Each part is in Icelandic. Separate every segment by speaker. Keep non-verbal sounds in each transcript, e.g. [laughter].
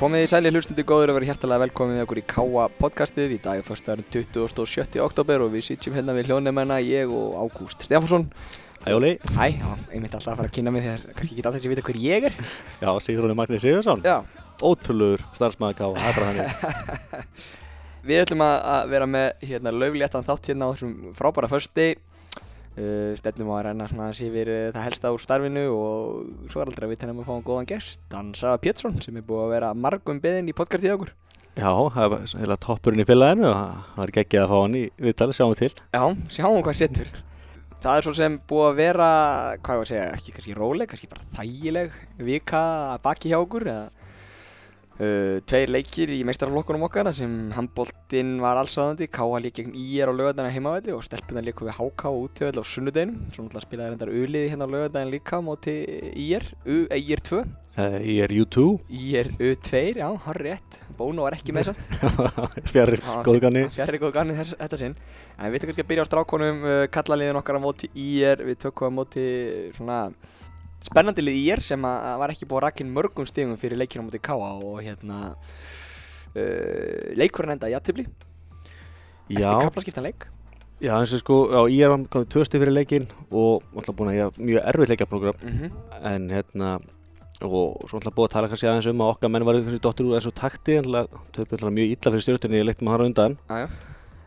Speaker 1: Komið í sæli hlustundi góður og verið hjertalega velkomið með okkur í Káa podcastið. Í dag er fyrstaðurinn 27. oktober og við sitjum hérna við hljónumennina, ég og Ágúst Stefánsson.
Speaker 2: Hæ Óli.
Speaker 1: Hæ, já, ég myndi alltaf að fara að kynna mig þegar kannski ekki alltaf sem ég veit hver ég er.
Speaker 2: Já, Sigurðurinn Magnús Sigursson.
Speaker 1: Já.
Speaker 2: Ótrúlegur starfsmæði Káa, það er bara hann. [laughs]
Speaker 1: við ætlum að, að vera með hérna lögléttan þátt hérna á þessum frábæra försti. Uh, stefnum á að reyna svona að sé uh, það helsta úr starfinu og svo er aldrei að við tennum að fá um góðan gest. Dansa Pétursson sem er búið að vera margum beðin í podcastið okkur.
Speaker 2: Já, það er heila toppurinn í félaginu og það er geggið að fá hann í viðtali, sjáum við til.
Speaker 1: Já, sjáum hvað setur. Það er svo sem búið að vera, hvað ég var að segja, ekki kannski róleg, kannski bara þægileg vika baki hjá okkur eða uh, tveir leikir í meistarflokkunum okkar sem handbóltinn var allsáðandi Káa lík gegn IR á lögadaginn heimavelli og stelpunan líku við HK útíðvelli á sunnudeginum. Svo náttúrulega spilaði reyndar uliði hérna á lögadaginn líka móti IR, U, IR 2
Speaker 2: Uh, ég er U2,
Speaker 1: IR U2, já, har rétt Bónu var ekki með samt.
Speaker 2: Fjarrir góðganni.
Speaker 1: Fjarrir þess, þetta sinn. En við ætlum kannski að byrja á strákonum uh, kallaliðin okkar á móti IR Við tökum á móti svona spennandi lið IR sem að, að var ekki búið að rakinn mörgum stigum fyrir leikinu á móti KA og hérna uh, leikurinn enda í aðtibli
Speaker 2: Já,
Speaker 1: eftir kaplaskiptan leik?
Speaker 2: Já, eins og sko, já, ég er komið tvö stið fyrir leikinn og alltaf búin að ég hafa mjög erfitt leikjaprogram.
Speaker 1: Mm
Speaker 2: en hérna, og svo alltaf búið að tala kannski aðeins um að okkar menn var kannski dottir úr þessu takti, en töfum alltaf mjög illa fyrir stjórnunni, ég leikti maður undan.
Speaker 1: Jájá,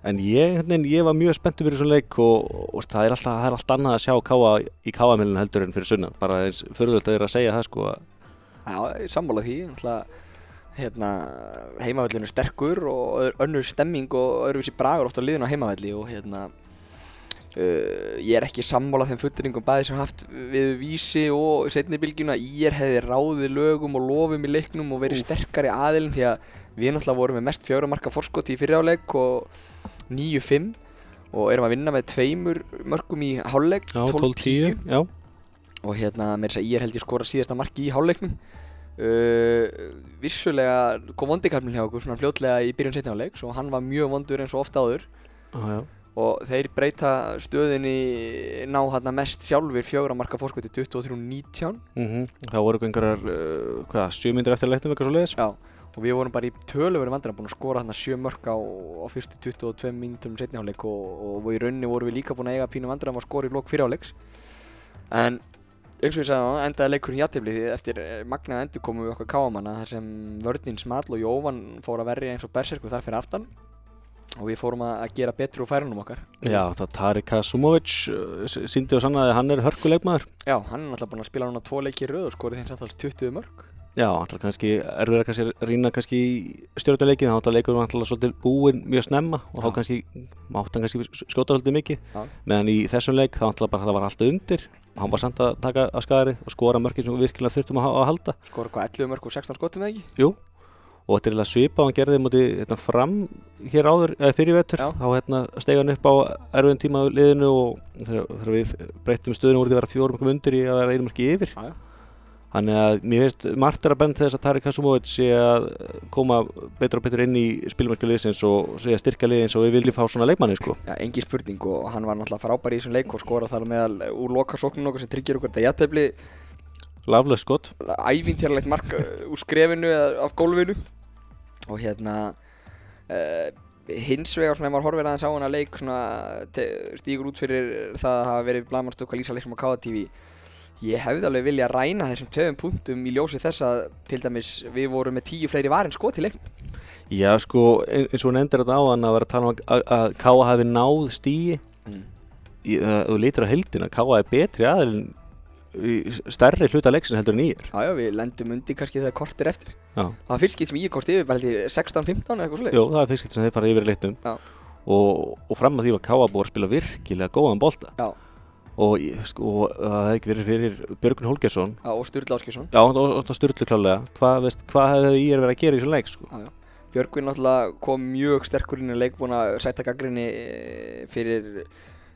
Speaker 2: En ég, hérna, ég var mjög spenntur fyrir svona leik og, og það, er alltaf, það er alltaf annað að sjá káa í káamilinu heldur en fyrir sunnan. Bara eins förðult að þeirra að segja það sko
Speaker 1: já, sammála því hérna, heimavellinu sterkur og önnur stemming og öðruvísi bragur oft á liðinu á heimavelli og hérna uh, ég er ekki sammála þeim fullringum bæði sem haft við vísi og setni bylgjuna ég hefði ráðið lögum og lofum í leiknum og verið sterkari aðilin því að við náttúrulega vorum með mest fjögra marka forskoti í fyriráleik og 9-5 og erum að vinna með tveimur mörgum í hálfleik
Speaker 2: já, 12-10, já,
Speaker 1: og hérna með þess að ég er held ég skora síðasta marki í hálfleiknum. Uh, vissulega kom vondikarminn hjá okkur svona fljótlega í byrjun setni hálfleiks og hann var mjög vondur eins og ofta áður.
Speaker 2: Já, já.
Speaker 1: og þeir breyta stöðinni ná hérna mest sjálfur fjögra marka fórskoti 23-19
Speaker 2: Mm Það voru einhverjar, uh, hvað, sjö myndir eftir leiknum eitthvað svo leiðis?
Speaker 1: Já, og við vorum bara í töluveru vandræðan búin að skora hérna sjö mörk á, á fyrstu 22 mínutum setni hálfleik og, og í rauninni vorum við líka búin að eiga pínu vandræðan að skora í lók fyrir hálfleiks. En eins og ég sagði það, endaði leikurinn játtifli því eftir eh, magnaða endur komum við okkar káamanna þar sem vörnin Small og Jóvan fór að verja eins og berserku þar fyrir aftan. Og við fórum að gera betri úr færunum okkar.
Speaker 2: Já, það var Tarika Sumovic, uh, s- sýndi og sannaði að hann er hörkuleikmaður.
Speaker 1: Já, hann er náttúrulega búin að spila núna tvo leiki röð og skorið þeim samtals 20 mörg
Speaker 2: Já, alltaf kannski erfið að kannski rýna kannski stjórnuleikin, þá alltaf leikur hann alltaf svolítið búinn mjög snemma og þá kannski mátt hann kannski skjóta svolítið mikið.
Speaker 1: Já.
Speaker 2: Meðan í þessum leik þá alltaf bara það var alltaf undir og hann var samt að taka að skari og skora mörkin sem við virkilega þurftum að, að halda.
Speaker 1: skorið hvað 11 mörg og 16 skotum eða ekki?
Speaker 2: Jú, og þetta er eiginlega svipa hann gerði múti hérna, fram hér áður, eða fyrir vetur
Speaker 1: Já.
Speaker 2: þá hérna, stegi hann upp á erfiðin tíma liðinu og þegar, við breyttum stöðinu voru þannig að mér finnst margt er að benda þess að Tarik Kasumovic sé að koma betur og betur inn í spilmörku liðsins og sé að styrka liðins og við viljum fá svona leikmanni sko.
Speaker 1: Já, engin spurning og hann var náttúrulega frábær í þessum leik og skorað þar meðal úr lokasóknum okkur sem tryggir okkur þetta jættefli
Speaker 2: Laflega skott
Speaker 1: ævintýralegt mark uh, úr skrefinu eða af gólfinu. Og hérna uh, hins vegar svona ef maður horfir aðeins á hana leik svona stígur út fyrir það að hafa verið blamarstokk að lýsa leiknum á KTV ég hefði alveg vilja ræna þessum tveim punktum í ljósi þess að til dæmis við vorum með tíu fleiri varin skot í leiknum.
Speaker 2: Já sko, ein- eins og hún endur þetta á hann að vera að tala um að, Káa hafi náð stíi
Speaker 1: mm.
Speaker 2: uh, þú lítur á heildina, Káa er betri aðeins stærri hluta leiksins heldur en ég er.
Speaker 1: Já, já, við lendum undir kannski þegar kortir eftir.
Speaker 2: Já.
Speaker 1: Það fyrst skipt sem ég komst yfir bara held ég 16-15 eða eitthvað
Speaker 2: Jó,
Speaker 1: svoleiðis
Speaker 2: það er fyrst skipt sem þeir fara yfir í leiknum. Og, og fram að því var Káa búið að spila virkilega góðan bolta.
Speaker 1: Já.
Speaker 2: Og sko, og það hefði ekki verið fyrir Björgun Holgersson.
Speaker 1: Já, og Sturla Áskjesson
Speaker 2: Já, og og styrlu klálega. Hvað, hvað hefði ég verið að gera í þessum leik sko?
Speaker 1: Björgvin náttúrulega kom mjög sterkur inn í leik búin að sætta gaggrinni eh, fyrir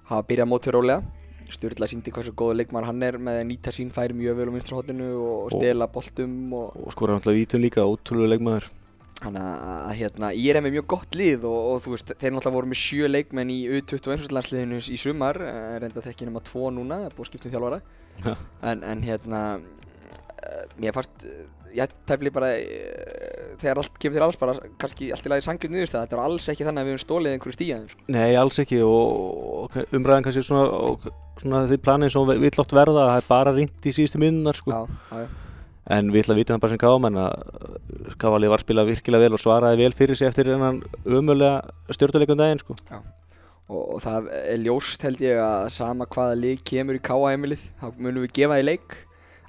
Speaker 1: hafa byrjað mótið rólega. Sturla síndi hversu góðu leikmar hann er með að nýta sín færi mjög vel á vinstra hotinu og
Speaker 2: Og-
Speaker 1: stela boltum og
Speaker 2: og skora náttúrulega vítum líka, ótrúlega leikmaður
Speaker 1: Þannig að hérna, ég er með mjög gott lið og, og þú veist, þeir náttúrulega voru með sjö leikmenn í U21 landsliðinu í sumar, eh, reynda þekki nema tvo núna, búið að skipta um þjálfara
Speaker 2: Já.
Speaker 1: en, en hérna, eh, mér fannst eh, ég tefli bara þegar allt kemur til alls bara kannski allt í lagi sangjum niðurstað þetta var alls ekki þannig að við höfum stólið einhverju stíðaðum sko.
Speaker 2: Nei, alls ekki og, og umræðan kannski svona, og, svona því planið sem við vill oft verða það er bara rýnt í síðustu minnunar sko.
Speaker 1: já, já, já.
Speaker 2: En við ætlum að vita það bara sem gáum en að Kavali var að spila virkilega vel og svaraði vel fyrir sig eftir hennan umulega stjórnuleikum daginn sko.
Speaker 1: Og, og það er ljóst held ég að sama hvaða leik kemur í káaheimilið þá munum við gefa í leik.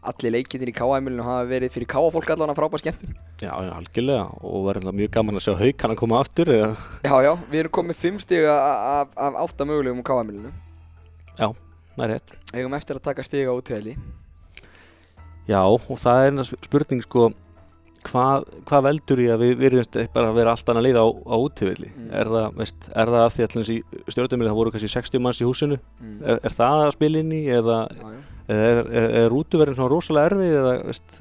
Speaker 1: Allir leikinir í káaheimilinu hafa verið fyrir káafólk allan að frábæð skemmtun.
Speaker 2: Já, já, algjörlega. Og verður mjög gaman að sjá haukana koma aftur eða?
Speaker 1: Já, já, við erum komið fimm stiga af, af átta mögulegum á káaheimilinu
Speaker 2: það er rétt.
Speaker 1: Eigum eftir að taka stiga á útvelli
Speaker 2: Já, og það er einhver spurning sko hvað, hvað veldur í að við virðumst bara að vera allt annað lið á, á útífelli
Speaker 1: Mm.
Speaker 2: er, er það af því allins í stjórnumili það voru kannski 60 manns í húsinu
Speaker 1: mm.
Speaker 2: er, er það að spila inn í eða, eða er, er, er rútuverðin svona rosalega erfið eða veist,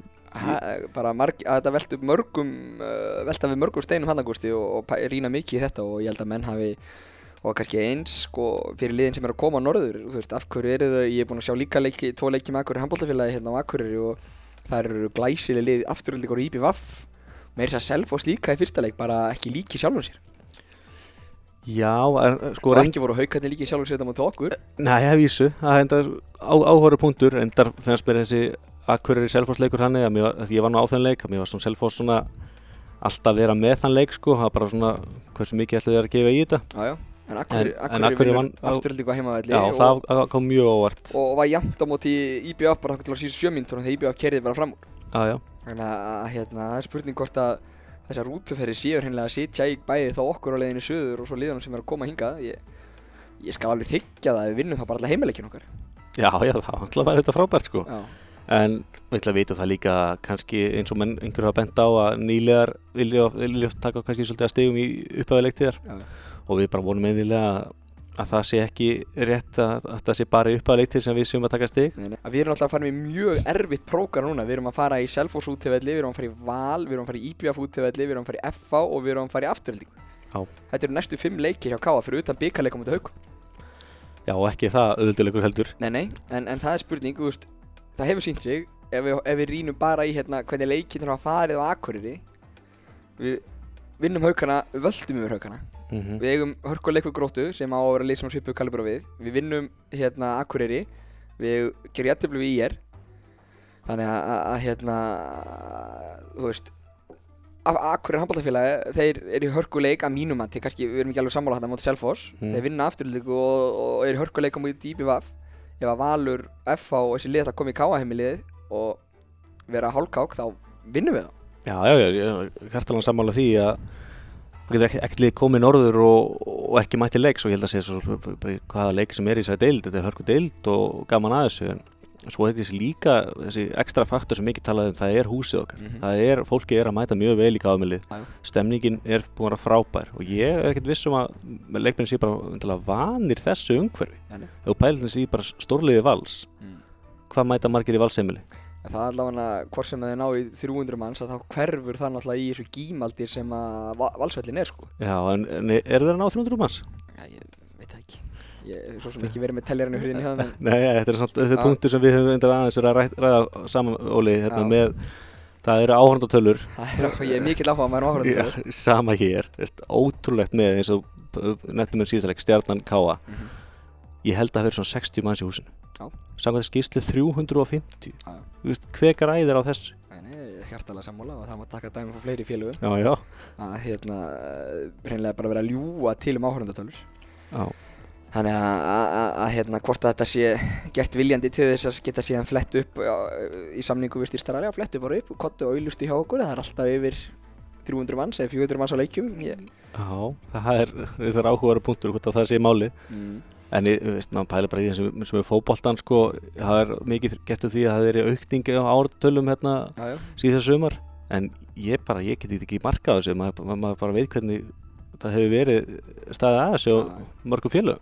Speaker 1: bara marg, að þetta velta mörgum uh, velta við mörgum steinum hannagusti og, og rýna mikið í þetta og ég held að menn hafi og kannski eins sko, fyrir liðin sem er að koma á norður veist, af hverju eru þau, ég er búinn að sjá líka leiki, tvo leiki með Akureyri handbóltafélagi hérna á Akureyri og það eru glæsileg lið afturöldingur íbí vaff meiri þess að Selfoss líka í fyrsta leik bara ekki líki sjálfum sér.
Speaker 2: Já, er, sko reynd,
Speaker 1: ekki voru haukandi líki sjálfum sér þetta mútið okkur.
Speaker 2: Nei, ég vísu, það er enda á, áhóru punktur endar fannst mér þessi Akureyri Selfoss leikur var- að ég var nú á þenn leik mér var svona Selfoss svona alltaf vera með þann leik sko, það var bara svona hversu mikið ætlaði að gefa í þetta.
Speaker 1: Já, já. En Akureyri vinnur afturöldingu á heimavelli?
Speaker 2: Já,
Speaker 1: og,
Speaker 2: það kom mjög óvart.
Speaker 1: Og var jæmt á móti IBF bara þangað til að síðan sjömyndur þegar IBF kerði bara fram úr.
Speaker 2: Já, já,
Speaker 1: Þannig að hérna, það er spurning hvort að þessar rútuferri séu hreinlega að sitja í bæði þá okkur á leiðinu söður og svo liðunum sem er að koma hingað. Ég, ég skal alveg þykja það að við vinnum þá bara alla heimileikin okkar.
Speaker 2: Já, já, það ætla að vera þetta frábært sko.
Speaker 1: Já,
Speaker 2: En við ætla að vita það líka kannski eins og menn einhverju hafa bent á að nýlegar vilja, vilja taka kannski svolítið að stegum í upphæðuleiktíðar
Speaker 1: já,
Speaker 2: og við bara vonum einnilega að, að það sé ekki rétt að, að það sé bara upphæðuleiktíð sem við séum að taka steg
Speaker 1: nei, nei. Að Við erum alltaf að fara með mjög erfitt prógar núna. Við erum að fara í Selfoss útivelli, við erum að fara í Val við erum að fara í IBF útivelli, við erum að fara í FH og við erum að fara í afturheldingu
Speaker 2: Já.
Speaker 1: Þetta eru næstu fimm leikir hjá Káa fyrir utan byggarleika mútið haug
Speaker 2: Já, ekki það auðvölduleikur heldur.
Speaker 1: Nei, nei, en, en það er spurning, veist, það hefur sínt sig. Ef við, ef við rýnum bara í hérna hvernig leikinn á
Speaker 2: mm -hmm.
Speaker 1: við eigum hörkuleik við gróttu sem á að vera lið sem svipuð kalibra við. Við vinnum hérna Akureyri. Við gerum jætteflu við IR þannig að, hérna þú veist Akureyri handbóltafélagi, þeir eru í hörkuleik að mínum að kannski, við erum ekki alveg sammála þetta á móti Selfoss,
Speaker 2: Mm.
Speaker 1: þeir vinna afturlíku og, og eru í hörkuleik á móti DBVF ef að Valur, FH og þessi lið að koma í káaheimilið og vera hálkák þá vinnum við það
Speaker 2: Já, já, já, ég hærtalega sammála því að það getur ekki- ekkert lið komið norður og, og ekki mætti leiks og ég held að segja svo hvaða leik sem er í þessari deild, þetta er hörku deild og gaman að þessu en svo er þessi líka, þessi ekstra faktor sem mikið talaði um, það er húsið okkar
Speaker 1: Mhm.
Speaker 2: það er, fólki er að mæta mjög vel í
Speaker 1: já.
Speaker 2: stemningin er búin að frábær og ég er ekkert viss um að leikmennin sé bara vanir þessu umhverfi og pælinn sé bara stórliði vals
Speaker 1: Mm.
Speaker 2: hvað mæta margir í valseimili
Speaker 1: En Það er allavega hvort sem þeir ná í 300 manns að þá hverfur það náttúrulega í þessu gímaldir sem að va- valsvöllin er sko.
Speaker 2: Já, en, en er það að ná 300 manns?
Speaker 1: Já, ég veit það ekki. Ég er svo sem ekki verið með teljarinn í hurðinni hjá þeim en [laughs]
Speaker 2: Nei, þetta er,
Speaker 1: Já.
Speaker 2: punktur sem við höfum endur aðeins að ræð, ræða saman, Óli, hérna með það eru áhörndatölur
Speaker 1: það er, ég er mikill áhuga maður á áhverjum
Speaker 2: Já, sama hér, ótrúlegt með eins og nettum með síðaleg stjarnan Káa
Speaker 1: Mhm.
Speaker 2: Ég held að það verið svona 60 manns í húsinu. Samkvæmt skýrslu 350
Speaker 1: Já.
Speaker 2: Þú veist, hver græðir á þessu?
Speaker 1: Hjartalega sammála og það má taka dæmi frá fleiri félögum. Að hérna, hreinlega bara vera að ljúa til um áhörundatölur
Speaker 2: já,
Speaker 1: Þannig að, hérna, hvort að þetta sé gert viljandi til þess að geta síðan flett upp já, í samningu við styrstaræli, flettu bara upp, kottu og auðlustu hjá okkur, það er alltaf yfir 300 manns eða 400 manns á leikjum.
Speaker 2: Já það er, það er áhugaður punktur hvort að það sé máli
Speaker 1: mm,
Speaker 2: en ég, veist, maður pæla bara í þessum sem er fótboltan sko, það er mikið gert úr því að það er aukning á ártölum hérna síðan sumar en ég bara, ég get ekki marka á þessu maður, maður bara veit hvernig það hefur verið staðið að þessu á mörgum
Speaker 1: já.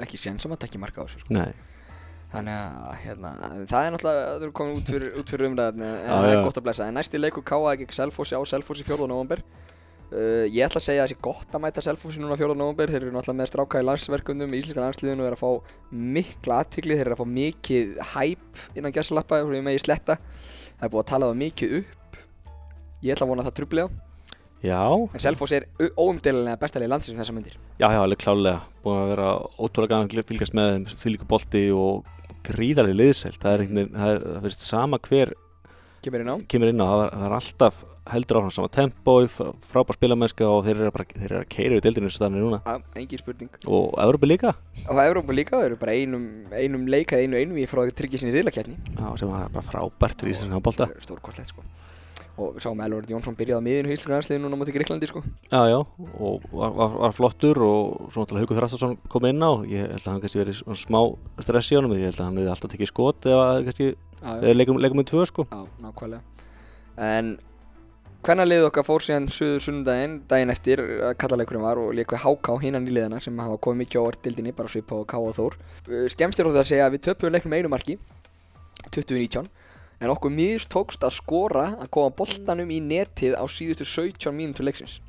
Speaker 1: ekki séns að maður tekja marka á þessu sko. Þannig að hérna, það er náttúrulega, það eru komin út fyrir, fyrir umræðin en
Speaker 2: Já,
Speaker 1: það er
Speaker 2: já.
Speaker 1: gott að blessa. En næsti leikur K.A. gegn Selfossi á Selfossi 4. november. Uh, ég ætla að segja að það sé gott að mæta Selfossi núna 4. november. Þeir eru náttúrulega með stráka í landsverkundum í íslenska landsliðinu og eru að fá mikla aðtikli. Þeir eru að fá mikið hæp innan gæsalappa og með í sletta. Það er búið að tala það mikið upp ég ætla að vona að það trubli á
Speaker 2: Já,
Speaker 1: en Selfoss er óumdelilega bestalegi landsins um þessa myndir
Speaker 2: já, já, alveg klálega búin að vera ótrúlega gana að fylgjast með þeim líka bolti og gríðarlega liðselt það er einhvern það er, það finnst sama hver
Speaker 1: kemur inn á
Speaker 2: kemur inn á, það var, það var alltaf heldur áfram sama tempói, frábær spilamennska og þeir eru bara, þeir eru að keira við deildinu þessu þannig núna.
Speaker 1: Á, engin spurning.
Speaker 2: Og Evropa líka.
Speaker 1: Og Evrópa líka, það eru bara einum, einum leikað einu einu í frá að tryggja sinni riðlaketni
Speaker 2: já, sem var bara frábært fyrir íslenska handbolta
Speaker 1: stórkvartlegt sko. Og við sáum að Elvar Jónsson byrjaði á miðinu hýslingar hansliðinu núna móti Greiklandi sko.
Speaker 2: Já, já, og var, var, var flottur og svo náttúrulega Haukur Þrastarsson kom inn á. Ég held að hann kannski verið smá stress í honum ég held að hann hefði alltaf tekið skot eða kannski leikum, leikum með tvö sko.
Speaker 1: Já, nákvæmlega. En hvernig liðið okkar fór síðan suður sunnudaginn daginn eftir að kallaleikurinn var og við HK hinnan í liðana sem hafa komið mikið á orð dildinni bara svipa á K og Þór. Uh, Skemmst er það að segja að við töpuðum leiknum einu marki 2019 en okkur miðust tókst að skora að koma boltanum í netið á síðustu 17 mínútur leiksins.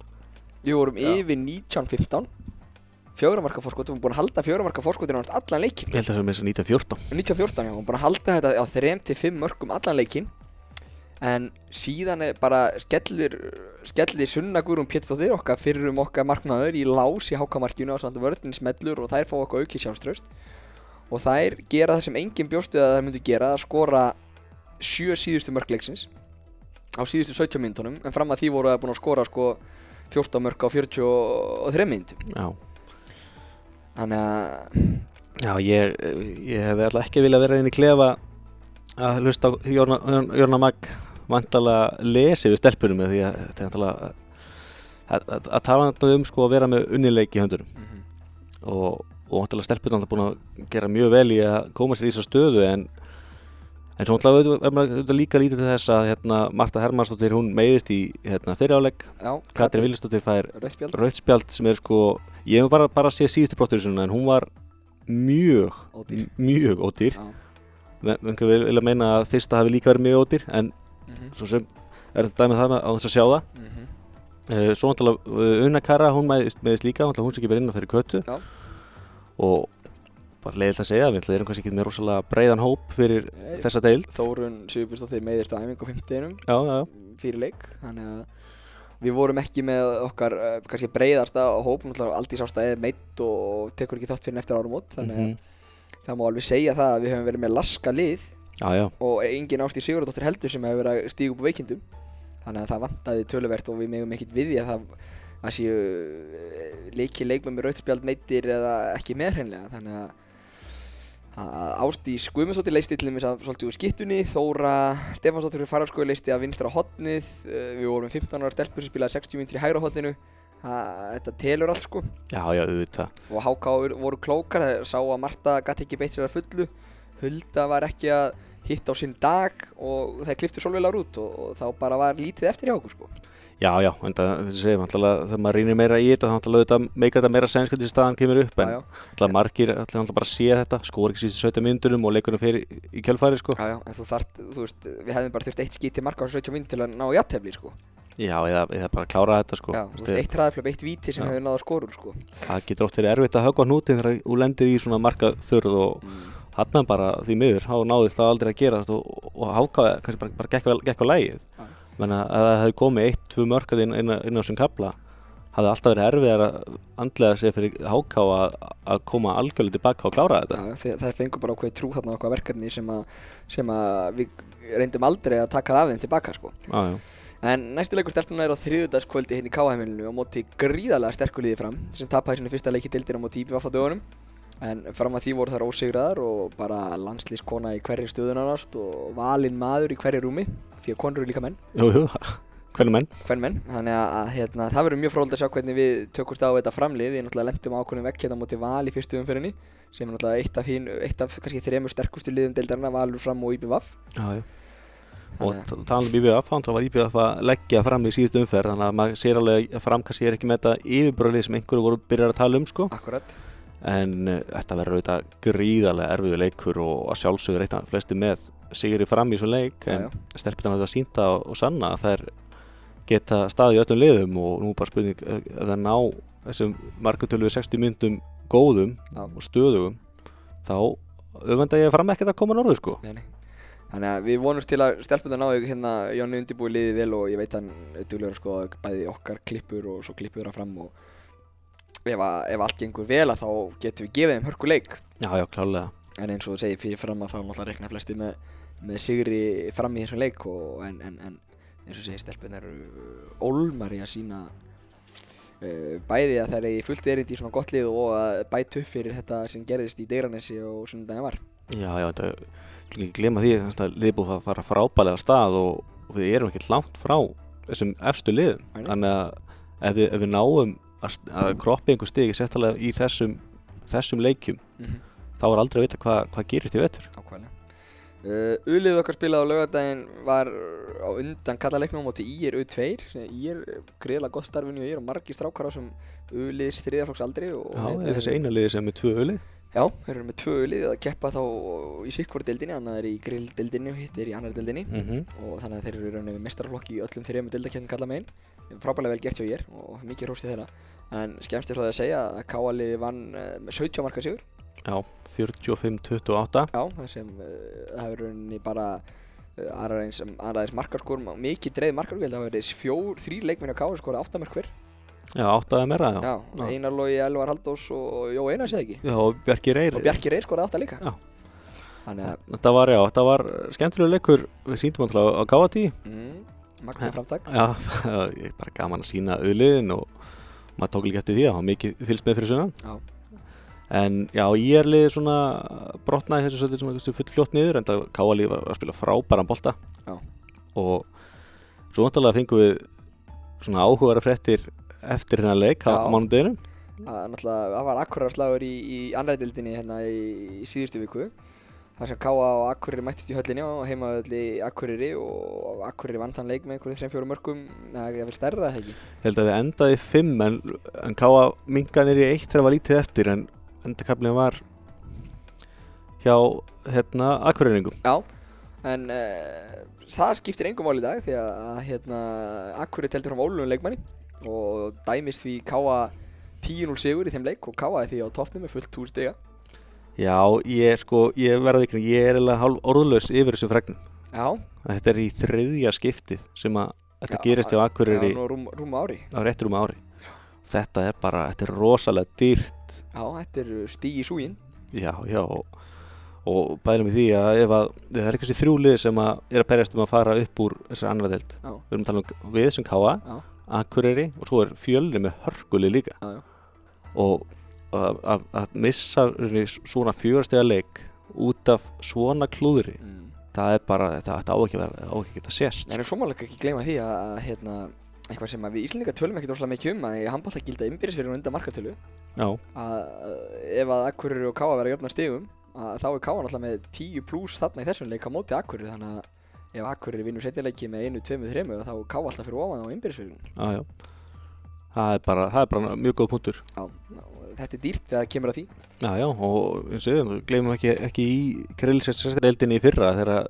Speaker 1: Við vorum
Speaker 2: Já.
Speaker 1: yfir 19-15 fjögramarka fórskot, við vorum búin að halda fjögramarka fórskotin á allan leikin
Speaker 2: ég held að það er með þess að 1914
Speaker 1: 1914 já, hún búin að halda þetta á 3-5 mörgum allan leikin en síðan er bara skellir skellir sunna Guðrún Péttóttir okkar fyrir um okkar markmaður í lás í hákamarkinu og samt vörðin smellur og þær fá okkar auki sjálfströst og þær gera það sem enginn bjóstu að þær myndu gera að skora sjö síðustu mörgleiksins á síðustu 17 myndunum en fram að því voru það búin að skora sko 14 mörg á 43 myndum
Speaker 2: Já,
Speaker 1: þannig að
Speaker 2: já ég, ég hef alltaf ekki viljað vera inn í klefa að hlusta á Jórna, Jórna Mag vantalega lesi við stelpunum því að þetta er vantalega að, að, að tala náttúrulega um sko að vera með unnileik í höndunum. Og, og vantalega stelpunum alltaf búin að gera mjög vel í að koma sér í þessa stöðu en en svo náttúrulega er líka lítið til þess að hérna, Marta Hermannsdóttir hún meiðist í hérna, fyriráleik Katrin Villisdóttir fær
Speaker 1: Rauðspjald
Speaker 2: sem er sko ég hef bara, bara séð síðustu brottur í svona en hún var mjög
Speaker 1: Ódýr.
Speaker 2: mjög ódýr.
Speaker 1: Já.
Speaker 2: menn vil vilja meina að fyrsta hafi líka verið mjög ódýr en
Speaker 1: Mhm.
Speaker 2: svo sem er þetta dæmið það með á þess að sjá það
Speaker 1: Mhm.
Speaker 2: uh, svo náttúrulega uh, Unna Kara hún meðist, meðist líka hún sem ekki verið inn að fyrir köttu
Speaker 1: Já.
Speaker 2: og bara leiðilegt að segja við erum kannski ekki með rosalega breiðan hóp fyrir
Speaker 1: Nei.
Speaker 2: þessa deild
Speaker 1: Þórun Sigurbjörnsdóttir meiðist á æfingu á 50
Speaker 2: já, já, já,
Speaker 1: fyrir leik þannig að við vorum ekki með okkar uh, kannski breiðasta hóp náttúrulega aldrei sást að er meitt og tekur ekki þátt fyrir eftir árumót þannig að
Speaker 2: Mhm.
Speaker 1: það má alveg segja það að við höfum verið með laska lið
Speaker 2: já, já.
Speaker 1: og engin ást í Sigurðardóttir heldur sem hefur verið að stíga upp á veikindum. Þannig að það vantaði töluvert og við megum ekkert við því að það að séu eh, leiki leikmenn með rautspjald meittir eða ekki meðhreinlega þannig að að Ástís Guðmundsdóttir leisti til dæmis af svolítið úr skittunni Þóra Stefansdóttir fararskoðu leisti af vinstra hotnið uh, við vorum 15 ára stelpur sem spilaði 60 minnir í hægra hotninu þetta telur allt sko.
Speaker 2: Já, já, auðvitað.
Speaker 1: Og HK voru klókar þeir sá að Marta gæti ekki beitt sér að fullu Hulda var ekki að hitta á sinn dag og þeir kliftu svolvelar út og, og þá bara var lítið eftir hjá okkur sko
Speaker 2: Já, já, en það, segir náttúrulega þegar maður rýnir meira í þetta, þá náttúrulega auðvitað meika þetta meira sens hvernig staðan kemur upp, en
Speaker 1: já,
Speaker 2: náttúrulega margir náttúrulega náttúrulega bara sé þetta, skor ekki síðustu 17 myndunum og leikunum fyrir í kjölfæri, sko.
Speaker 1: já, já, en þú þart, þú veist, við hefðum bara þurft eitt skíti marka á 17 minn til að ná jættefli sko
Speaker 2: Já, eða, eða bara klára þetta, sko.
Speaker 1: já, þú
Speaker 2: Veist,
Speaker 1: eitt hraðaflöp, eitt víti sem
Speaker 2: Já.
Speaker 1: hefur náð að skorur sko
Speaker 2: Það getur oft verið erfitt að högva hnútin þegar þú lendir í svona marka þurð og
Speaker 1: mm.
Speaker 2: Hann bara því miður, þá náði það aldrei að gerast og, og hákaði, kannski bara, bara gekk, gekk á lægið.
Speaker 1: Já.
Speaker 2: Menn að það hefði komið eitt, tvö mörkað inn, inn, inn á þessum kapla, hafði alltaf verið erfiðar að andlega sig fyrir háká að, koma algjörlega tilbaka og klára þetta.
Speaker 1: Já, þeir, þeir fengur bara ákveð trú þarna á okkar verkefni sem að, sem að við reyndum aldrei að taka það af þeim tilbaka sko.
Speaker 2: Já.
Speaker 1: En næstu leikur stelpuna er á þriðudagskvöldi hérna í KHM-ilinu á móti gríðarlega sterkur liði fram sem tapaði sinni fyrsta leiki dildir á móti IPVF á dögunum en fram að því voru þar ósigraðar og bara landslískona í hverri stöðunarnast og valinn maður í hverju rúmi því að konur eru líka menn,
Speaker 2: Jú, jú, hvernig menn?
Speaker 1: hvern menn þannig að, að hérna, það verður mjög fróld að sjá hvernig við tökumst á þetta framlið við náttúrulega lendum ákvörðum vekk hérna móti val í fyrstu umfyrinni sem er náttúrulega eitt af, hín, eitt af kannski þremur sterkustu liðum deildarina valur fram og IPVF
Speaker 2: Já, já.
Speaker 1: Þannig
Speaker 2: Og talað um IBF, þá var IBF að leggja fram í síðustu umferð, þannig að maður sér alveg að fram kannski er ekki með þetta yfirbröðlið sem einhverju voru byrjar að tala um, sko.
Speaker 1: Akkurat
Speaker 2: En uh, þetta verður auðvitað gríðarlega erfiðu leikur og að sjálfsögur reyna flesti með sigri fram í þessum leik, en
Speaker 1: já.
Speaker 2: stelpurnar auðvitað sínta og, og sanna að þær geta staðið í öllum liðum og nú bara spurning að það ná þessum margutölu 60 myndum góðum
Speaker 1: Já.
Speaker 2: og stöðugum, þá auðvenda ég fram ekkert að koma norður, sko.
Speaker 1: Nei. Þannig að við vonumst til að stelpunna náðu hérna Jónni undirbúi liðið vel og ég veit hann að skoða bæði okkar klippur og svo klippur það fram og ef, að, ef allt gengur vel að þá getum við gefið þeim hörku leik.
Speaker 2: Já, já, klálega
Speaker 1: en eins og þú segir fyrir fram að þá náttúrulega rekna flesti með, með sigri fram í þessum leik og, en, en, en eins og segir stelpunna eru ólmar í að sína uh, bæði að það er fullt erindi í svona gott lið og að bæta upp fyrir þetta sem gerðist í Deiranessi og sunnudagin var.
Speaker 2: Já, já, þetta Skulum ekki glemma því að liðið búið að fara frábælega af stað og, og við erum ekki langt frá þessum efstu liðum. Þannig að ef við, ef við náum að, kroppi einhver stigi sérstaklega í þessum, þessum leikjum
Speaker 1: mm -hmm.
Speaker 2: þá er aldrei að vita hvað hva gerist í vetur
Speaker 1: Ákvæmlega. Uh, Ulið okkar spilaði á laugardaginn var á undan kallaleiknum á móti IR U2 sem IR greiðlega gott starfinu og IR og margir strákar á sem Uliðs þriðaflokks aldri og
Speaker 2: Já, er þessi eina liði sem er með tvö öli
Speaker 1: Já, þeir eru með tvö Ulið að keppa þá í sikkvara deildinni, annað er í grilldeildinni og hitt er í annar deildinni
Speaker 2: mm -hmm.
Speaker 1: og þannig að þeir eru í rauninni með mestaraflokki í öllum þrejum deildakettin kalla megin frábælega vel gert hjá IR og mikið hrósti þeirra en skemmst er frá það að segja að K.A.liði vann uh, með 17 marka sigur.
Speaker 2: Já, 45-28
Speaker 1: Já, það sem það hefur rauninni bara uh, aðraðins, og mikið dreið markarskor, ég held að það hafi verið fjór, þrýr leikmenn á káður skora áttamark hver
Speaker 2: Já, áttaði meira já.
Speaker 1: Já,
Speaker 2: Já.
Speaker 1: Einar Lógi, Elvar Haldós og Jó Einar séð ekki?
Speaker 2: Já, og Bjarki Reyr.
Speaker 1: Og Bjarki Reyr skoraði átta líka.
Speaker 2: Já. Þetta var, já, þetta var skemmtilega leikur. Við síndum alltaf á gáati
Speaker 1: mm, magnað framtak.
Speaker 2: Já, [laughs] ég er bara gaman að sína auðliðin og maður tók líka eftir því að það var mikið fylgst með fyrir sunnan
Speaker 1: Já.
Speaker 2: En já, ég er liðið svona brotnaði þessu svolítið svona full fljótt niður en það káalíð var að spila frábæran bolta
Speaker 1: Já.
Speaker 2: og svo vantarlega fengum við svona áhugara fréttir eftir hérna leik á
Speaker 1: Já.
Speaker 2: mánudeginu
Speaker 1: Það var akkurarslagur í, í anræðildinni hérna í, í síðustu viku þar sem Káa og Akkuriri mættist í höllinni og heimaðalli Akkuriri og Akkuriri vann þann leik með einhverju þreim fjórum mörgum það er vel stærra það ekki?
Speaker 2: Ég held að þið endaði í fimm en, en káa mingan er í eitt þegar það var lítið eftir en endakablin var hjá hérna akkurýringum
Speaker 1: Já, en uh, það skiptir engum mál í dag því að hérna, Akkuriri teltur fram ólunum leikmanni og dæmist því Káa 10-0 sigur í þeim leik og Káa er því á toppnum með fullt túr stiga
Speaker 2: Já, ég sko, ég verði ekki ég er eiginlega hálf orðlaus yfir þessum fregnum.
Speaker 1: Já,
Speaker 2: Þetta er í þriðja skiptið sem að þetta
Speaker 1: Já,
Speaker 2: gerist hjá
Speaker 1: já,
Speaker 2: akkurýri
Speaker 1: nú rúm, rúm ári.
Speaker 2: á réttur um ári. Þetta er bara, þetta er rosalega dýrt.
Speaker 1: Já, þetta er stíg í súgin
Speaker 2: Já, já og, og bælum í því að ef að það er eitthvað þrjú lið sem að er að berjast um að fara upp úr þessari annara deild.
Speaker 1: Já,
Speaker 2: Við erum að tala um við sem káa,
Speaker 1: já,
Speaker 2: akkurýri og svo er fjölni með hörguli líka.
Speaker 1: Já, já.
Speaker 2: og að, missa svona fjórastega leik út af svona klúðri.
Speaker 1: Mm.
Speaker 2: það er bara, þetta þetta á ekki að sést.
Speaker 1: En svo má ekki gleyma því að, hérna, eitthvað sem við Íslandinga tölum ekkert rosalega mikið um að í handbólta gilda innbyrðisverðin undan markatölu.
Speaker 2: Já,
Speaker 1: að að ef að Akkurir og Káa vera jöfna stigum að þá er Káa náttúrulega með 10 pluss þarna í þessum leik á móti Akkurir þannig að ef Akkurir vinnur setnileiki með einu, tveimu, þreimu þá er Káa alltaf fyrir ofan á innbyrðisverðin
Speaker 2: já, já. Það er bara, það er bara mjög góð punktur.
Speaker 1: Já, og þetta er dýrt þegar það kemur að því
Speaker 2: já, já, og eins og við gleymum ekki, ekki í grillsetsdeildinni í fyrra þegar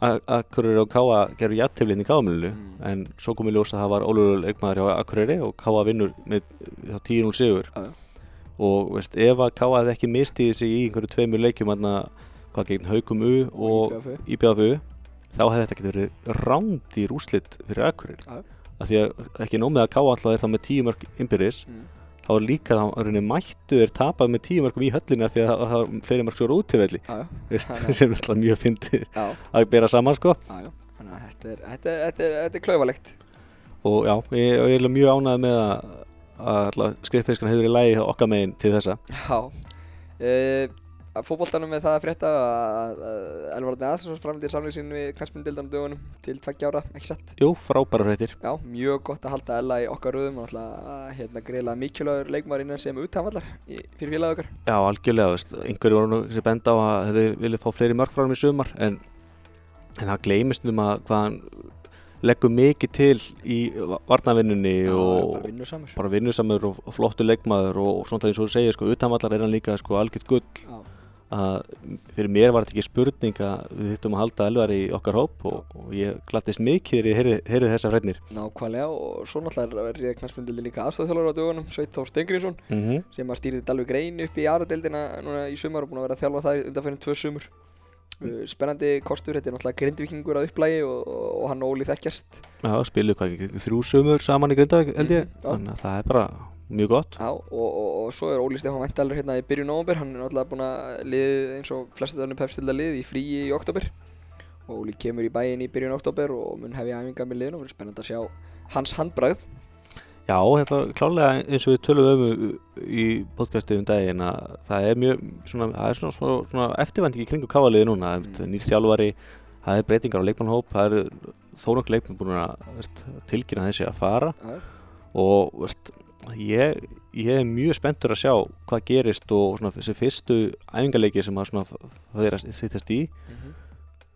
Speaker 2: Akureyri og Káa gerur jættiflinn í Káamilinu
Speaker 1: Mm.
Speaker 2: en svo kom í ljós að það var ólöguleg leikmaður hjá Akureyri og Káa vinnur með þá 10-0 sigur
Speaker 1: Já, já.
Speaker 2: og veist, ef að Káa hefði ekki mistið sig í einhverju tveimur leikjum þarna, hvað gegn Haukum U og.
Speaker 1: IBFU
Speaker 2: þá hefði þetta ekki verið rándýr úslit fyrir Akureyri
Speaker 1: Já.
Speaker 2: af því að ekki nóg með að Káa alltaf er það með 10 mörg innbyrðis
Speaker 1: Mm.
Speaker 2: Þá er líka þá mættu er tapað með 10 mörgum í höllina því að það- er fleiri mörg svo veist,
Speaker 1: Þannig [laughs] að-
Speaker 2: sem er alltaf mjög fyndið
Speaker 1: já,
Speaker 2: að bera saman sko.
Speaker 1: Já, já. Þannig þetta er, þetta er, þetta er, þetta er klauvalegt
Speaker 2: og já, ég, ég er mjög ánægð með að, að skriffinskan hefur í lægi okkar megin til þessa.
Speaker 1: Já. Uh, Fótboltanum með það að frétta að að Elvar Árni Aðsson framlýttir samling sín við knæspindildanum dögunum til tveggja ára, ekki satt?
Speaker 2: Jú, frábæra fréttir.
Speaker 1: Já, mjög gott að halda Ella í okkar röðum og alltaf hérna greiðlega mikilvægur leikmaður innan sem utanvallar í- fyrir félagið okkar.
Speaker 2: Já, algjörlega, veist, einhverju voru nú sem benda á að hefði viljað fá fleiri mörg frá hann í sumar en, en það gleymist um að hvað hann leggur mikið til í varnavinnunni og
Speaker 1: bara vinnusamur.
Speaker 2: bara vinnusamur og, og flottur leikmaður og, og svona eins og þú segir, sko, utanvallar er hann líka sko algjört gull.
Speaker 1: Já,
Speaker 2: að fyrir mér var þetta ekki spurning að við þurftum að halda Elvar í okkar hóp og, og ég glattist mikið þegar ég heyrði, þessa frednir
Speaker 1: nákvæmlega og svo náttúrulega er ég knæspindildin líka aðstofþjálfur á dögunum Sveit Þór Stengriðsson
Speaker 2: mm -hmm.
Speaker 1: sem að stýrði Dalvik Reyn upp í aðradeildina núna í sumar og búin að vera að þjálfa það undan fyrir tvö sumur. Uh, spennandi kostur, þetta er náttúrulega grindvikingur að upplægi og, og hann og Óli þekkjast.
Speaker 2: Já, spiluðu hvað þrjú sömur saman í Grindavík held ég,
Speaker 1: já.
Speaker 2: þannig að það er bara mjög gott.
Speaker 1: Já, og, og, og svo er Óli Stefán Væntalur hérna í byrjun nóvember, hann er náttúrulega búinn að lið eins og flestum önnum pepstilda lið í fríi í oktober og Óli kemur í bæinn í byrjun oktober og mun hefja æfingar með liðin og verður spennandi að sjá hans handbragð.
Speaker 2: Já, þetta klálega eins og við tölum um í podcastið um daginn að það er mjög svona, það er svona, svona, svona eftirvænting í kringu káaliði núna,
Speaker 1: Mm.
Speaker 2: nýr þjálfari, það er breytingar á leikmannhóp, það er þó nokkuð leikmann búin að tilkynna þessi að fara. Og veist, ég, ég er mjög spenntur að sjá hvað gerist og svona þessi fyrstu æfingarleiki sem að það er að sittast í,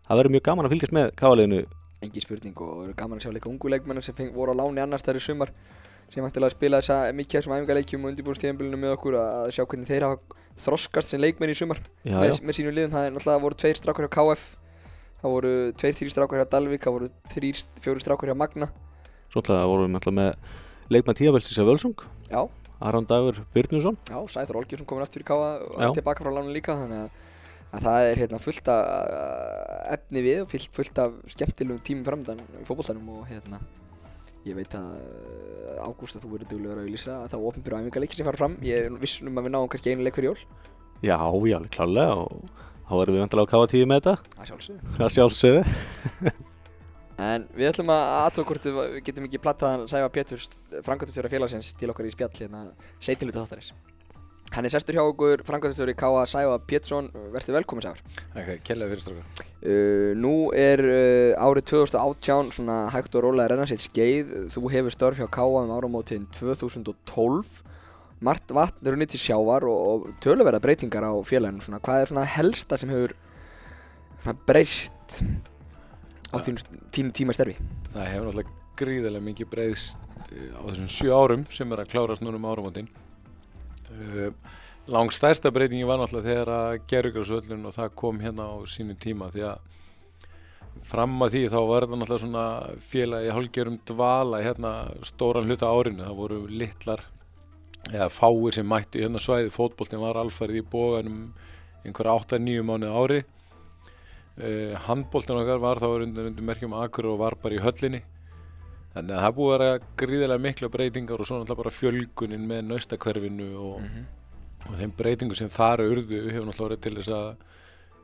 Speaker 2: það verður mjög gaman að fylgjast með káaliðinu
Speaker 1: engin spurning og það verður gaman að sjá líka ungu leikmennar sem feng, voru á láni annars þar í sumar sem ættilega að spila þessa mikið af þessum æfingarleikjum og undirbúinstíðanbílunum með okkur að sjá hvernig þeir hafa þroskast sem leikmenn í sumar.
Speaker 2: Já,
Speaker 1: með,
Speaker 2: já,
Speaker 1: með sínum liðum, það er náttúrulega voru tveir strákar hjá KF það voru tveir, þrýr strákar hjá Dalvik það voru þrýr, fjóri strákar hjá Magna.
Speaker 2: Svo ætlaði vorum við með leikmann tíðavelsis af Völsung,
Speaker 1: já,
Speaker 2: Aron Dagur Byrnusson
Speaker 1: já, Sæþór Olgjursson komin aftur í og tilbaka frá lánu líka þannig að, að það er hérna fullt af uh, efni við og fullt, fullt af skemmtilegum tímum framöndan í fótbolltanum og hérna ég veit að uh, Ágúst að þú verður duglegur að auðlýsa að það er opinbyrðu æfingarleiki sem fara fram. Ég er viss um að við náum kannski einu leik fyrir jól.
Speaker 2: Já, já, klálega og þá erum við vantilega á KT með þetta. Það sjálfsögðu
Speaker 1: En við ætlum að aðtók hvort við getum ekki plattaðan Sæfa Péturs, frangöndastjóra félagsins til okkar í spjall hérna seitinlutu þáttarins. Hann er sestur hjá okkur, frangöndastjóri K.A. Sæfa Pétursson, verður velkomin Sæfar.
Speaker 3: Það er kjærlega fyrir strákar.
Speaker 1: Uh, nú er uh, árið 2018 svona hægt og rólega að renna sitt skeið. Þú hefur störf hjá K.A. um áramótin 2012. Margt vatn er unnið til sjávar og, og töluverða breytingar á félaginu. Svona, hvað er svona helsta sem hefur breyst á
Speaker 3: Ja.
Speaker 1: þínu, þínu tíma starfi?
Speaker 3: Það hefur náttúrulega gríðarlega mikið breyðst eh, á þessum sjö árum sem er að klárast núna um áramótin. Uh, lang stærsta breytingi var náttúrulega þegar að gerðugarsvöllun og það kom hérna á sínu tíma því að fram að því þá var það náttúrulega svona félagi hálfgerum dvala hérna stóran hluta árinu. Það voru litlar eða fáir sem mættu í hérna svæði. Fótboltin var alfarið í bóganum einhverja 8-9 mánuði á ári. Uh, handbóltin okkar var þá undir, undir merkjum Akur og var bara í höllinni þannig að það búið að vera gríðarlega mikla breytingar og svo náttúrulega bara fjölgunin með naustakverfinu og, og þeim breytingum sem þar urðu hefur náttúrulega verið til þess að,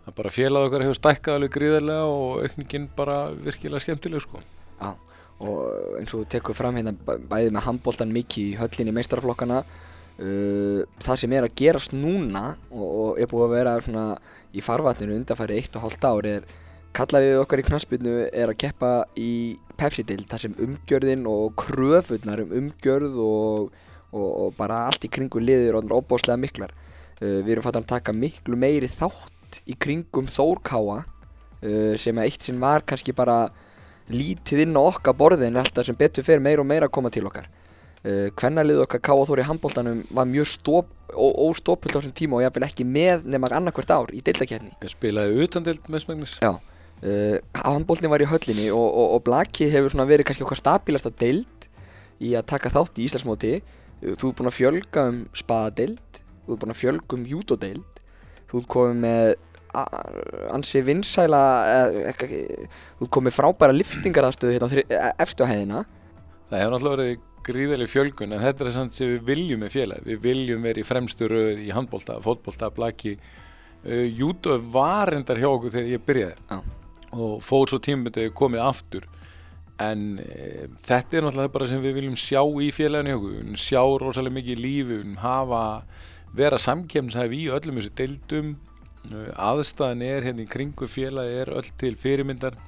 Speaker 3: að bara félag okkar hefur stækkað alveg gríðarlega og aukningin bara virkilega skemmtileg sko.
Speaker 1: og eins og þú tekur fram hérna bæ- bæði með handbóltan mikið í höllinni meistaraflokkana uh, það sem er að gerast núna og, og er búið að vera svona í farvatninu undanfæri eitt og hálft ár er kallaðið okkar í knaspinu er að keppa í Pepsi-dild þar sem umgjörðin og kröfurnar um umgjörð og, og, og bara allt í kringu liður og óbáslega miklar. Uh, við erum fattan að taka miklu meiri þátt í kringum Þórkáa uh, sem að eitt sinn var kannski bara lítið inn á okkar borði en alltaf sem betur fyrir meira og meira að koma til okkar uh, Kvennalið okkar K.A. Þór í handbóltanum var mjög stop, óstópult á þessum tíma og jafnvel ekki með nema annarkvört ár í deildakefni
Speaker 3: Ég spilaði utandild með smegnis
Speaker 1: Já. Uh, Handbóltin var í höllinni og, og, og Blaki hefur svona verið kannski okkar stabilasta deild í að taka þátt í Íslandsmóti. Uh, Þú ert búinn að fjölga um spaðadeild Þú ert búinn að fjölga um júdodeild Þú ert komið með ansi vinsæla eh, Þú ert komið frábæra liftingaraðstöðu hérna á þri- eh, efstu á hæðina.
Speaker 3: Það hefur náttúrulega verið gríðarlega fjölgun en þetta er samt sem við viljum með félag við viljum vera í fremstu röð í handbólta, fótbólta, blaki. Uh, Júto var endar hjá okkur þegar ég byrjaði
Speaker 1: Já.
Speaker 3: og fór svo tímabundið komið aftur. En uh, þetta er náttúrulega bara sem við viljum sjá í félaginu okkur. Við viljum sjá rosalega mikið í lífi við viljum hafa, vera samkemnshæfi í öllum þessu deildum. Uh, aðstæðan er hérna í kringu félagi er öll til fyrirmyndar.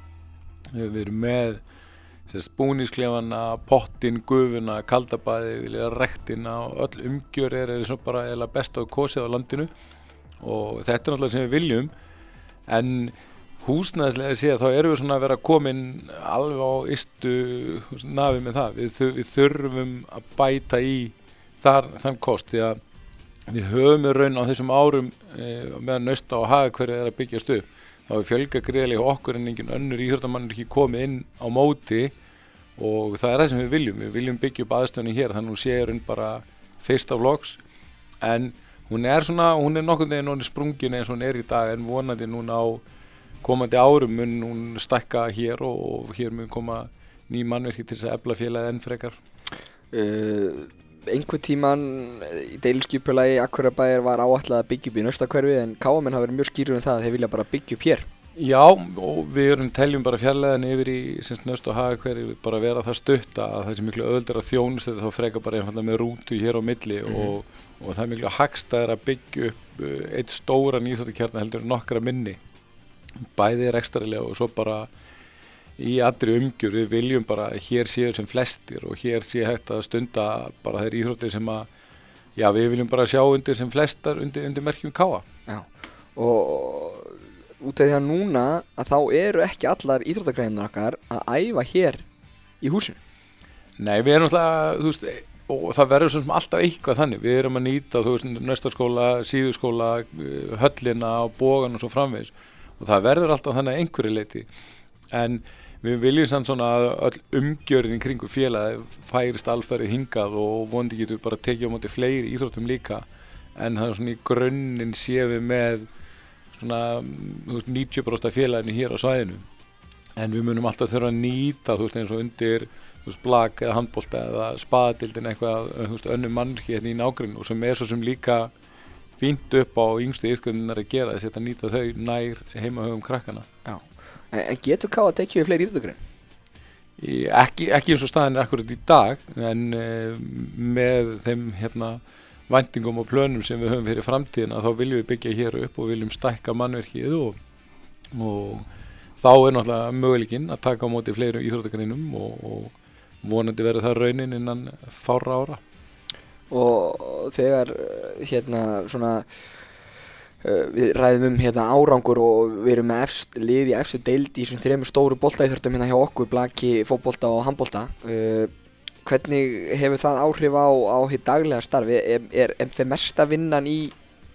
Speaker 3: Við erum með sérst, búnisklefana, pottin, gufuna, kaldabæði, rektina og öll umgjör er eða bara best á kosið á landinu. Og þetta er náttúrulega sem við viljum en húsnæðislega séð þá erum við svona að vera komin alveg á ystu nafi með það. Við, við þurfum að bæta í þar, þann kost því að við höfum í raun á þessum árum e, meðan nausta og haga hverju er að byggjast upp þá er fjölga greiðlega hjá okkur en engin önnur íþjóttamann er ekki komið inn á móti. Og það er það sem við viljum. Við viljum byggja upp aðstöðunni hér. Þannig að hún sé raun bara fyrsta vlogs en hún er svona, hún er nokkurn veginn hún er sprungin eins og hún er í dag. En vonandi núna á komandi árum mun hún stækka hér og, og hér mun koma ný mannverki til þess að efla félagið enn frekar.
Speaker 1: Uh, einhver tíman í deilskipulagi Akkurabæðir var áallega að byggja upp í nöstakverfi en káamenn hafa verið mjög skýrur um það að þeir vilja bara byggja upp hér
Speaker 3: Já, og við erum teljum bara fjarlæðan yfir í nöst og haga hverju bara vera það stutta að það er miklu öðuldur að þjónust þetta þá freka bara einfallega með rútu hér á milli
Speaker 1: Mhm.
Speaker 3: og, og það er miklu hagstæðir að byggja upp uh, eitt stóran íþjóttakjarnar heldur en nokkra minni bæði rekstarilega og svo bara í allri umgjur við viljum bara hér séu sem flestir og hér sé hægt að stunda bara þeir íþróttir sem að já við viljum bara sjá undir sem flestar undir, undir merkjum káa
Speaker 1: og út af því að núna að þá eru ekki allar íþróttagreinar okkar að æfa hér í húsinu.
Speaker 3: Nei, við erum alltaf, þú veist, og það verður svona alltaf eitthvað þannig, við erum að nýta, þú veist, nöstarskóla, síðuskóla, höllina og bógan og svo framvegis. Og það verður alltaf þannig einhverju leiti, en við viljum samt svona að öll umgjörðin kringu félagi færist alferði hingað og vondi getur bara tekið á móti fleiri íþróttum líka, en það er svona í grunninn við með svona, þú veist, 90% félaginu hér á svæðinu, en við munum alltaf þurfa að nýta, þú veist, eins og undir blag eða handbólta eða spaðadildin eitthvað, önnum mannriki hérna í nágrinn og sem er svo sem líka fínt upp á yngstu yfkunnar að gera þess að nýta þau nær heimahöfum krakkana.
Speaker 1: en, en getur ká að tekja við fleiri íþróttagrein
Speaker 3: Í, ekki, ekki eins og staðin er akkurat í dag en uh, með þeim hérna væntingum og plönum sem við höfum fyrir framtíðina þá viljum við byggja hér upp og viljum stækka mannverkið og, og þá er náttúrulega möguleikin að taka á móti fleiri íþróttagreinum og, og vonandi verður það raunin innan fára ára.
Speaker 1: og þegar uh, hérna svona við ræðum um hérna árangur og við erum með efst, lið í efstu deild í svona þremur stóru boltaíþróttum hérna hjá okkur, blaki, fótbolta og handbolta. Uh, hvernig hefur það áhrif á, á hitt daglega starfi er, er, er þeir mesta vinnan í,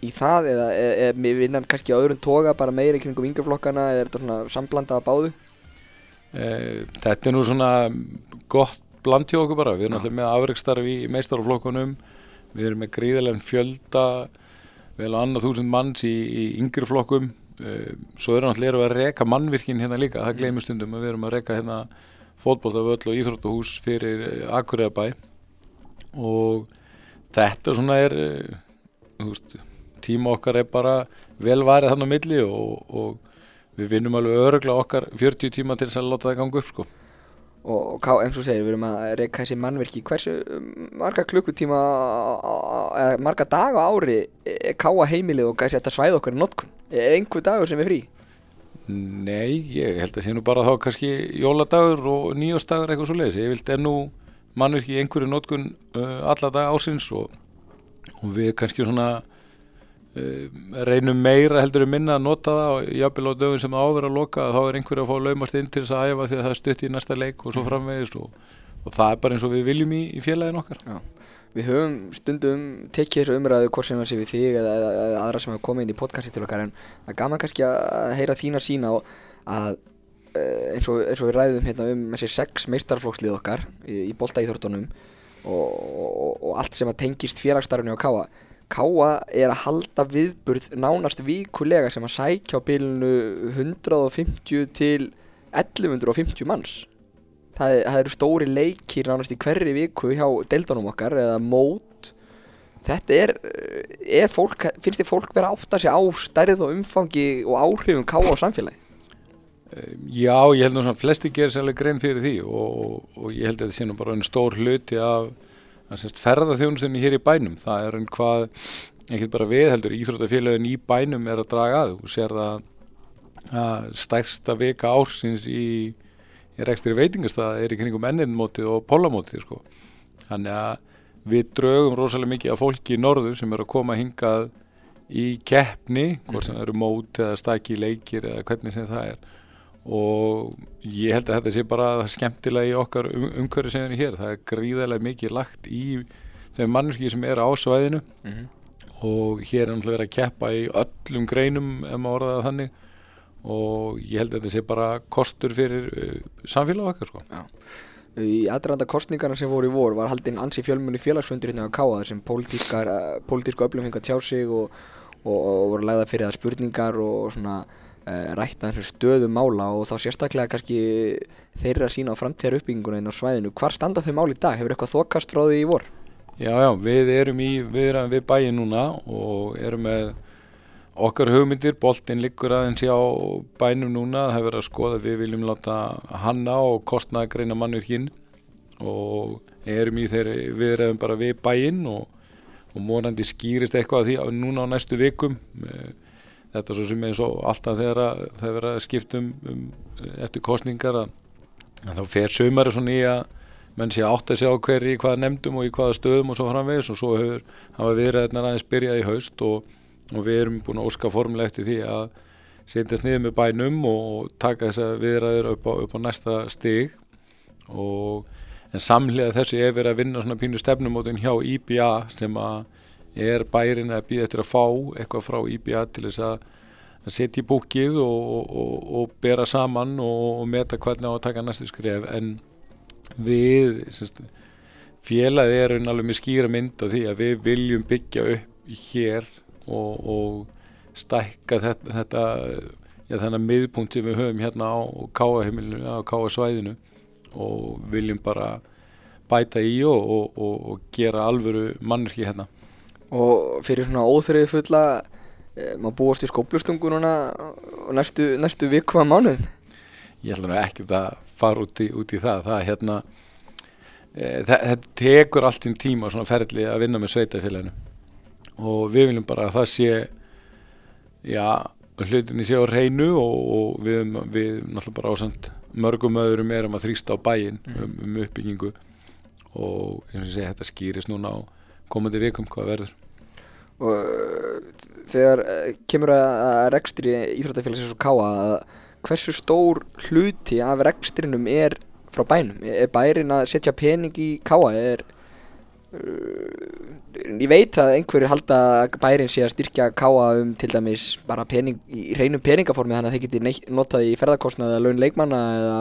Speaker 1: í það eða er, er vinnan kannski á öðrum toga bara meira í kringum yngjaflokkana eða er þetta svona samblandað að báðu?
Speaker 3: Eh, Þetta er nú svona gott bland hjá okkur bara, við erum alltaf með afreikstarfi í meistaraflokkunum, við erum með gríðarlega fjölda, vel á annað þúsund manns í, í yngri flokkum, Eh, svo alltaf erum við að reka mannvirkin hérna líka, það gleymur stundum að við erum að reka hérna fótboltavöll og íþróttahús fyrir Akureyðabæ og þetta svona er, eh, veist, tíma okkar er bara vel varið þannig á milli og, og við vinnum alveg öruglega okkar 40 tíma til þess að láta það ganga upp sko.
Speaker 1: Og, ká, eins og segir, við erum að reyka þessi mannverki hversu marga klukkutíma eða marga daga á ári er káa heimilið og gæsi þetta svæða okkar í notkun? Er einhver dagur sem er frí?
Speaker 3: Nei, ég held að sé nú bara þá kannski jóladagur og nýjóstagur eitthvað svo leiðis. Ég vilt ennú mannverki í einhverju notkun uh, alla dag ásins og, og við kannski svona reynum meira heldur en minna að nota það og jafnvel á dögum sem áver að loka þá er einhverju að fá laumast inn til þess að æfa því að það er stutt í næsta leik og svo framvegis og, og það er bara eins og við viljum í, í félagin okkar.
Speaker 1: Við höfum stundum tekið þessu umræðu hvort sem það sé við þig eða, eða, eða aðra sem hafa komið inn í podcasti til okkar en það er gaman kannski að heyra þína sína og að eh, eins og, eins og við ræðum hérna um þessi sex meistarflokklið okkar í, í boltaíþórtunum og, og, og allt sem að tengist félagsstarfni á Káa Káa er að halda viðburð nánast vikulega sem að sækja á bilinu 150 til 1150 manns. Það, það eru stóri leikir nánast í hverri viku hjá deildunum okkar eða mót. Þetta er, er fólk, finnst þið fólk vera að átta sig á stærð og umfangi og áhrifum káa á samfélagi
Speaker 3: Já, ég held nú svona flesti gerir sérlega grein fyrir því og, og ég held að þetta sé nú bara einn stór hluti af ferðarþjónustinni hér í bænum. Það er einn hvað, ekkert bara við heldur, íþróttafélagin í bænum er að draga að. Þú sér það að stærsta vika ársins í, í rekstri veitingastað er í kringum enninmótið og pólamótið sko. Þannig að við draugum rosalega mikið af fólki í norður sem eru að koma hingað í keppni, hvort sem það eru mót eða staki leikir eða hvernig sem það er og ég held að þetta sé bara skemmtilega í okkar um, umhverju sem er hér, það er gríðarlega mikið lagt í þeim mannski sem eru á svæðinu
Speaker 1: mm -hmm.
Speaker 3: og hér er náttúrulega verið að keppa í öllum greinum ef maður orðaði það þannig og ég held að þetta sé bara kostur fyrir uh, samfélag okkar sko.
Speaker 1: Í aðranda kostningarna sem voru í vor var haldinn ansi fjölmunni félagsfundur hérna á Káa sem pólitískar, pólitísku öflum hinga tjá sig og, og, og voru lagða fyrir það spurningar og svona uh, rætt að þessu stöðu mála og þá sérstaklega kannski þeirra sína á framtíðar uppbygginguna inn á svæðinu. Hvar standa þau mál í dag? Hefur eitthvað þokast frá því í vor?
Speaker 3: Já, já, við erum í, við erum við bæin núna og erum með okkar hugmyndir, boltinn liggur aðeins hjá bænum núna, það hefur verið að skoða við viljum láta hanna og kostnaða greina mannvirkinn og erum í þeirri viðræðum bara við bæinn og, og morandi skýrist eitthvað því núna á næstu vikum þetta er svo sem eins og alltaf þegar það verið að skiptum um, eftir kostningar að, að þá fer sömari svona í að menn sé átt að sjá hverju í hvaða nefndum og í hvaða stöðum og svo framvegis og svo hefur hafa viðræðnar aðeins byrjað í haust og, og við erum búin að óska formulega eftir því að setjast niður með bænum og taka þessa viðræður upp á, upp á næsta stig. Og en samlega þessu er verið að vinna svona pínu stefnumótin hjá IBA sem að er bærin að býða eftir að fá eitthvað frá IBA til þess að að setja í búkið og, og, og bera saman og, og meta hvernig á að taka næstu skref? En við félagið er alveg með skýra mynd af því að við viljum byggja upp hér og stækka þetta, þetta já, þennan miðpunkt sem við höfum hérna á káasvæðinu og viljum bara bæta í og, og gera alvöru mannverki hérna
Speaker 1: Og fyrir svona óþrið fulla e, maður búast í skóplustungu núna næstu, næstu viku að mánuð
Speaker 3: Ég ætla nú ekki að fara út í, út í það. Það hérna e, þetta tekur allt sín tíma svona ferli að vinna með sveitafélaginu og við viljum bara að það sé já, hlutinni sé á reynu og, og við, við náttúrulega bara ásand mörgum öðrum erum að þrýsta á bæin um, um uppbyggingu. Og eins og segi þetta skýrist núna á komandi vikum hvað verður
Speaker 1: og þegar kemur að rekstri Íþróttafélagsins og Káa hversu stór hluti af rekstrinum er frá bænum? Er bærin að setja pening í Káa er uh, ég veit að einhverju halda bærin sé að styrkja Káa um til dæmis bara pening í reynum peningaformi þannig að þeir geti notað í ferðarkostnaði eða laun leikmanna eða,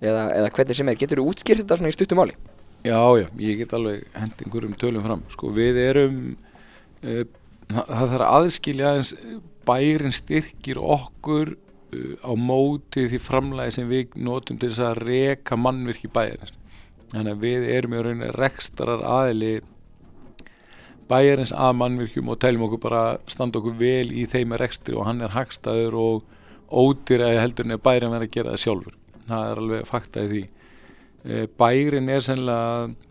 Speaker 1: eða, eða hvernig sem er. Getur þú útskýrt þetta svona í stuttumáli?
Speaker 3: Já, já, ég get alveg hend einhverjum tölum fram. Sko við erum það þarf aðskilja aðeins bærin styrkir okkur uh, á móti því framlæði sem við notum til þess að reka mannvirk í bæjarins. Þannig að við erum í rauninni rekstarar aðili bæjarins að mannvirkjum og teljum okkur bara standa okkur vel í þeim rekstri og hann er hagstaður og ódýræði heldur en bærin verður að gera það sjálfur. Það er alveg fakta í því. Bærin er sennilega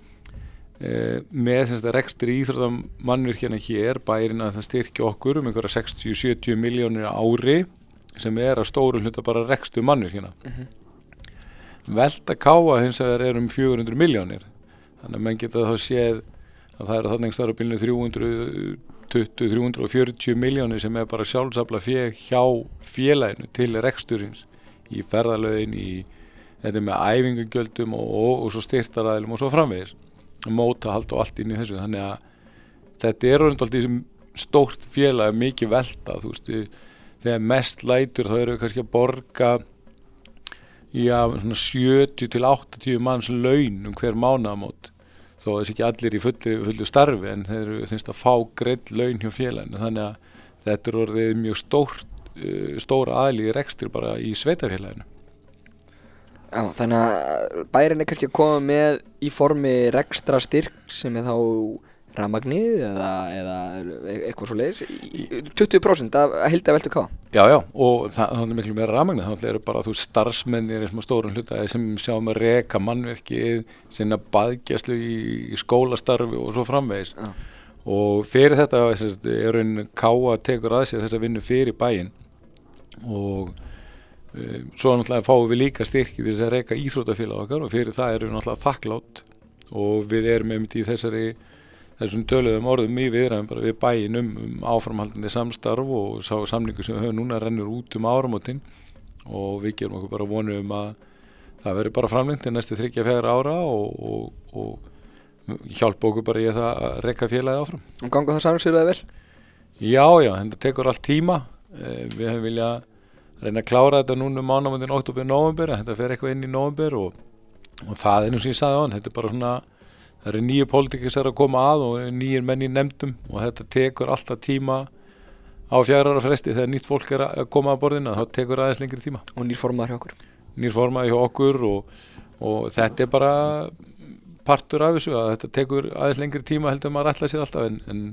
Speaker 3: með þess að rekstur íþróðam mannvirkjana hér bærin að það styrkja okkur um einhverja 60-70 miljónir ári sem er að stóru hluta bara rekstur mannvirkjana uh -huh. velta káa hins vegar er um 400 miljónir þannig að menn geta þá séð að það eru þannig starf bílinu 320-340 miljónir sem er bara sjálfsafla fjö hjá félaginu til reksturins í ferðalögin í þetta með æfingugjöldum og, og, og svo styrtaræðilum og svo framvegis mótahald og allt inn í þessu. Þannig að þetta er orðin alltaf stórt félag mikið velta veist, þegar mest lætur þá eru við kannski að borga já, svona 70 til 80 manns laun um hver mánamót þó þessi ekki allir í fulli, fulli starfi en þeir eru þynst að fá greitt laun hjá félaginu. Þannig að þetta er orðið mjög stórt stóra aðlið rekstri bara í sveitafélaginu
Speaker 1: Já, þannig að bærin er kannski að koma með í formi rekstra styrk sem er þá ramagnið eða, eða eitthvað svo leiðis 20% af hildi að veltu ká
Speaker 3: Já, já, og það, það er miklu meira ramagnið þá eru bara þú starfsmennir sem stórun hluta sem sjáum að reka mannverkið sinna baðgjastlu í, í skólastarfi og svo framvegis. Já. og fyrir þetta er einn ká að tekur að sér þess að vinna fyrir bæin og svo náttúrulega fáum við líka styrki til þess að reyka íþrótafélag okkar og fyrir það erum við náttúrulega þakklátt og við erum einmitt í þessari þessum töluðum orðum í viðræðum bara við bæin um, um áframhaldandi samstarf og sá samlingu sem við höfum núna rennur út um áramótin og við gerum okkur bara vonu um að það veri bara framlengt til næstu þryggja fjara ára og, og, og hjálpa okkur bara í það að reyka félagi áfram.
Speaker 1: Og ganga það samsýrðaði vel?
Speaker 3: Já, já, þetta tekur allt tíma við hefum viljað reyna að klára þetta núna um ánamöndin oktober-november, þetta fer eitthvað inn í november og, og það er eins og ég sagði á hann þetta er bara svona, það eru nýju pólitíkis að koma að og nýjir menn í nefndum og þetta tekur alltaf tíma á fjara ára fresti þegar nýtt fólk er að koma að borðina þá tekur aðeins lengri tíma.
Speaker 1: Og nýr formaður hjá okkur.
Speaker 3: Nýr formaði hjá okkur og, og þetta er bara partur af þessu að þetta tekur aðeins lengri tíma heldur maður ætla sér alltaf en, en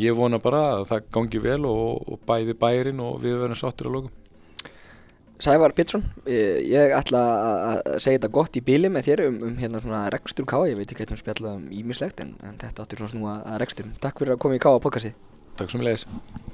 Speaker 3: ég vona bara að það gangi vel og, og bæði bærin og við verðum sáttir að lokum
Speaker 1: Sævar Pétursson, ég, ég ætla að segja þetta gott í bíli með þér um, um hérna svona rekstur Káa, ég veit ekki hvernig við spjallað um ímislegt en, en þetta áttur svona snúa að rekstur. Takk fyrir að koma í Káa podcastið.
Speaker 3: Takk sem leiðis